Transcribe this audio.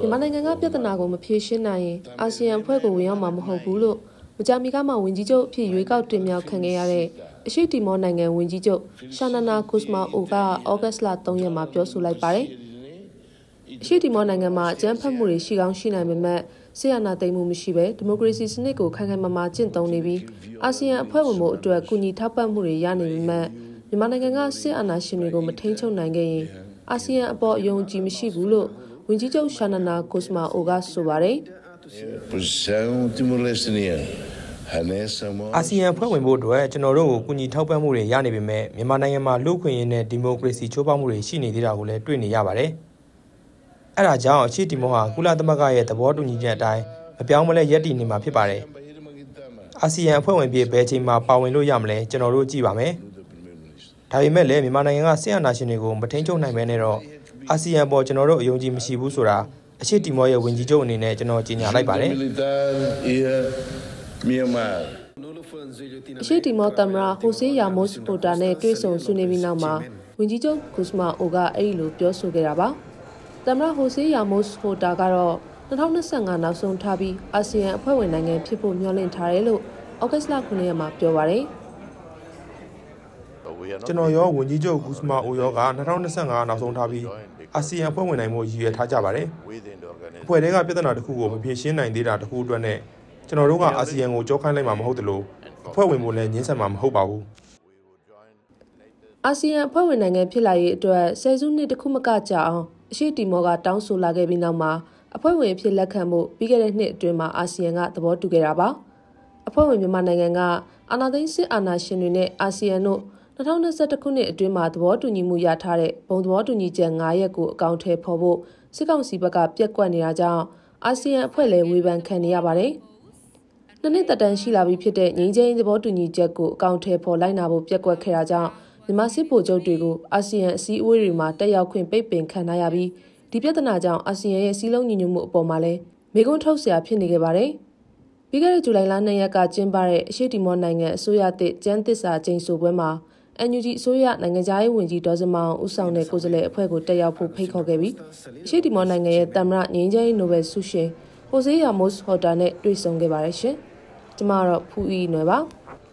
မြန်မာနိုင်ငံကပြဿနာကိုမဖြေရှင်းနိုင်ရင်အာဆီယံအဖွဲ့ကိုဝင်ရောက်မှာမဟုတ်ဘူးလို့မကြာမီကမှဝင်ကြီးချုပ်အဖြစ်ရွေးကောက်တင်မြှောက်ခံခဲ့ရတဲ့အရှိတီမောနိုင်ငံဝင်ကြီးချုပ်ရှာနာနာကုစမာအိုကဩဂတ်စ်လ3ရက်မှာပြောဆိုလိုက်ပါတယ်။အရှိတီမောနိုင်ငံမှာအကြမ်းဖက်မှုတွေရှိကောင်းရှိနိုင်ပေမဲ့ဆီယနာသိမ်းမှုမရှိဘဲဒီမိုကရေစီစနစ်ကိုခိုင်ခိုင်မာမာကျင့်သုံးနေပြီးအာဆီယံအဖွဲ့ဝင်မှုအတွက်ကူညီထောက်ပံ့မှုတွေရနေပေမဲ့မြန်မာနိုင်ငံကစစ်အာဏာရှင်တွေကိုမထိန်းချုပ်နိုင်ခဲ့ရင် အာဆီယံအပေါ်အယုံကြည်မရှိဘူးလို့ဝင်ကြီးချုပ်ရှာနာနာကိုစမာအိုကဆိုပါတယ်။ Posição Timor-Leste. Hanessa mo. အာဆီယံဖွဲ့ဝင်ဖို့အတွက်ကျွန်တော်တို့ကိုကူညီထောက်ပံ့မှုတွေရနေပေမဲ့မြန်မာနိုင်ငံမှာလူ့ခွင့်ရေးနဲ့ဒီမိုကရေစီချိုးဖောက်မှုတွေရှိနေသေးတာကိုလည်းတွေ့နေရပါတယ်။အဲဒါကြောင့်အရှိတီမောဟာကုလသမဂ္ဂရဲ့သဘောတူညီချက်အတိုင်းမပြောင်းမလဲရပ်တည်နေမှာဖြစ်ပါတယ်။အာဆီယံအဖွဲ့ဝင်ပြည်ဘယ်ချိန်မှာပါဝင်လို့ရမလဲကျွန်တော်တို့ကြည့်ပါမယ်။ ဒါပေမဲ့လည်းမြန်မာနိုင်ငံကစစ်အာဏာရှင်တွေကိုမထိန်ချုပ်နိုင်ဘဲနဲ့တော့အာဆီယံပေါ်ကျွန်တော်တို့အယုံကြည်မရှိဘူးဆိုတာအရှိတီမောရဲ့ဝင်ကြီးချုပ်အနေနဲ့ကျွန်တော်ကြေညာလိုက်ပါတယ် Militar ia Myanmar. အရှိတီမောသမ္မတဟိုဆေးယာမို့စ်ပိုတာနဲ့တွေ့ဆုံဆွေးနွေးပြီးနောက်မှာဝင်ကြီးချုပ်ဂူစမာအိုကအဲ့ဒီလိုပြောဆိုခဲ့တာပါသမ္မတဟိုဆေးယာမို့စ်ပိုတာကတော့2025နောက်ဆုံးထားပြီးအာဆီယံအဖွဲ့ဝင်နိုင်ငံဖြစ်ဖို့မျှော်လင့်ထားတယ်လို့ဩဂတ်စ်လ9ရက်မှာပြောပါတယ် ကျွန်တော်ရောဝန်ကြီးချုပ်ဂူစမာအိုယောက2025နောက်ဆုံးထားပြီးအာဆီယံအဖွဲ့ဝင်နိုင်မှုရည်ရွယ်ထားကြပါတယ်။အဖွဲ့တွေကပြဿနာတစ်ခုကိုမဖြေရှင်းနိုင်သေးတာတစ်ခုအတွက်နဲ့ကျွန်တော်တို့ကအာဆီယံကိုကြောက်ခိုင်းလိုက်မှာမဟုတ်သလိုအဖွဲ့ဝင်မှုလည်းညှင်းဆန်မှာမဟုတ်ပါဘူးအာဆီယံအဖွဲ့ဝင်နိုင်ငံဖြစ်လာရေးအတွက်ဆယ်စုနှစ်တစ်ခုမကကြာအောင်အရှိတီမောကတောင်းဆိုလာခဲ့ပြီးနောက်မှာအဖွဲ့ဝင်အဖြစ်လက်ခံမှုပြီးခဲ့တဲ့နှစ်အတွင်းမှာအာဆီယံကသဘောတူခဲ့တာပါအဖွဲ့ဝင်မြန်မာနိုင်ငံကအာဏာသိမ်းစစ်အာဏာရှင်တွေနဲ့အာဆီယံတို့ 2021ခုနှစ်အတွင်းမှာသဘောတူညီမှုရထားတဲ့ဘုံသဘောတူညီချက်9ရက်ကိုအကောင့်ထဲပေါ်ဖို့စစ်ကောင်စီဘက်ကပြက်ကွက်နေတာကြောင့်အာဆီယံအဖွဲ့လည်းဝေဖန်ခံနေရပါတယ်။နှစ်နှစ်သက်တမ်းရှိလာပြီဖြစ်တဲ့ငြိမ်းချမ်းရေးသဘောတူညီချက်ကိုအကောင့်ထဲပေါ်လိုက်နာဖို့ပြက်ကွက်ခဲ့တာကြောင့်မြန်မာစစ်ဗိုလ်ချုပ်တွေကိုအာဆီယံအစည်းအဝေးတွေမှာတက်ရောက်ခွင့်ပိတ်ပင်ခံထားရပြီးဒီပြဿနာကြောင့်အာဆီယံရဲ့စီးလုံးညီညွတ်မှုအပေါ်မှာလည်းမေကွန်းထုတ်စရာဖြစ်နေခဲ့ပါတယ်။ပြီးခဲ့တဲ့ဇူလိုင်လ2ရက်ကကျင်းပတဲ့အရှိတီမောနိုင်ငံအစိုးရသစ်ကျန်းသစ္စာကျိန်ဆိုပွဲမှာ NUG အစိုးရနိုင်ငံသားရေးဝန်ကြီးဒေါ်စမောင်ဦးဆောင်တဲ့ကိုယ်စားလှယ်အဖွဲ့ကိုတက်ရောက်ဖို့ဖိတ်ခေါ်ခဲ့ပြီးအရှိတီမောနိုင်ငံရဲ့တမရငင်းချမ်းရေးနိုဘယ်ဆုရှင်ဟိုဆေးယာမို့စ်ဟော်တာနဲ့တွေ့ဆုံခဲ့ပါတယ်ရှင်။ကျမကတော့ဖူအီနွယ်ပါ။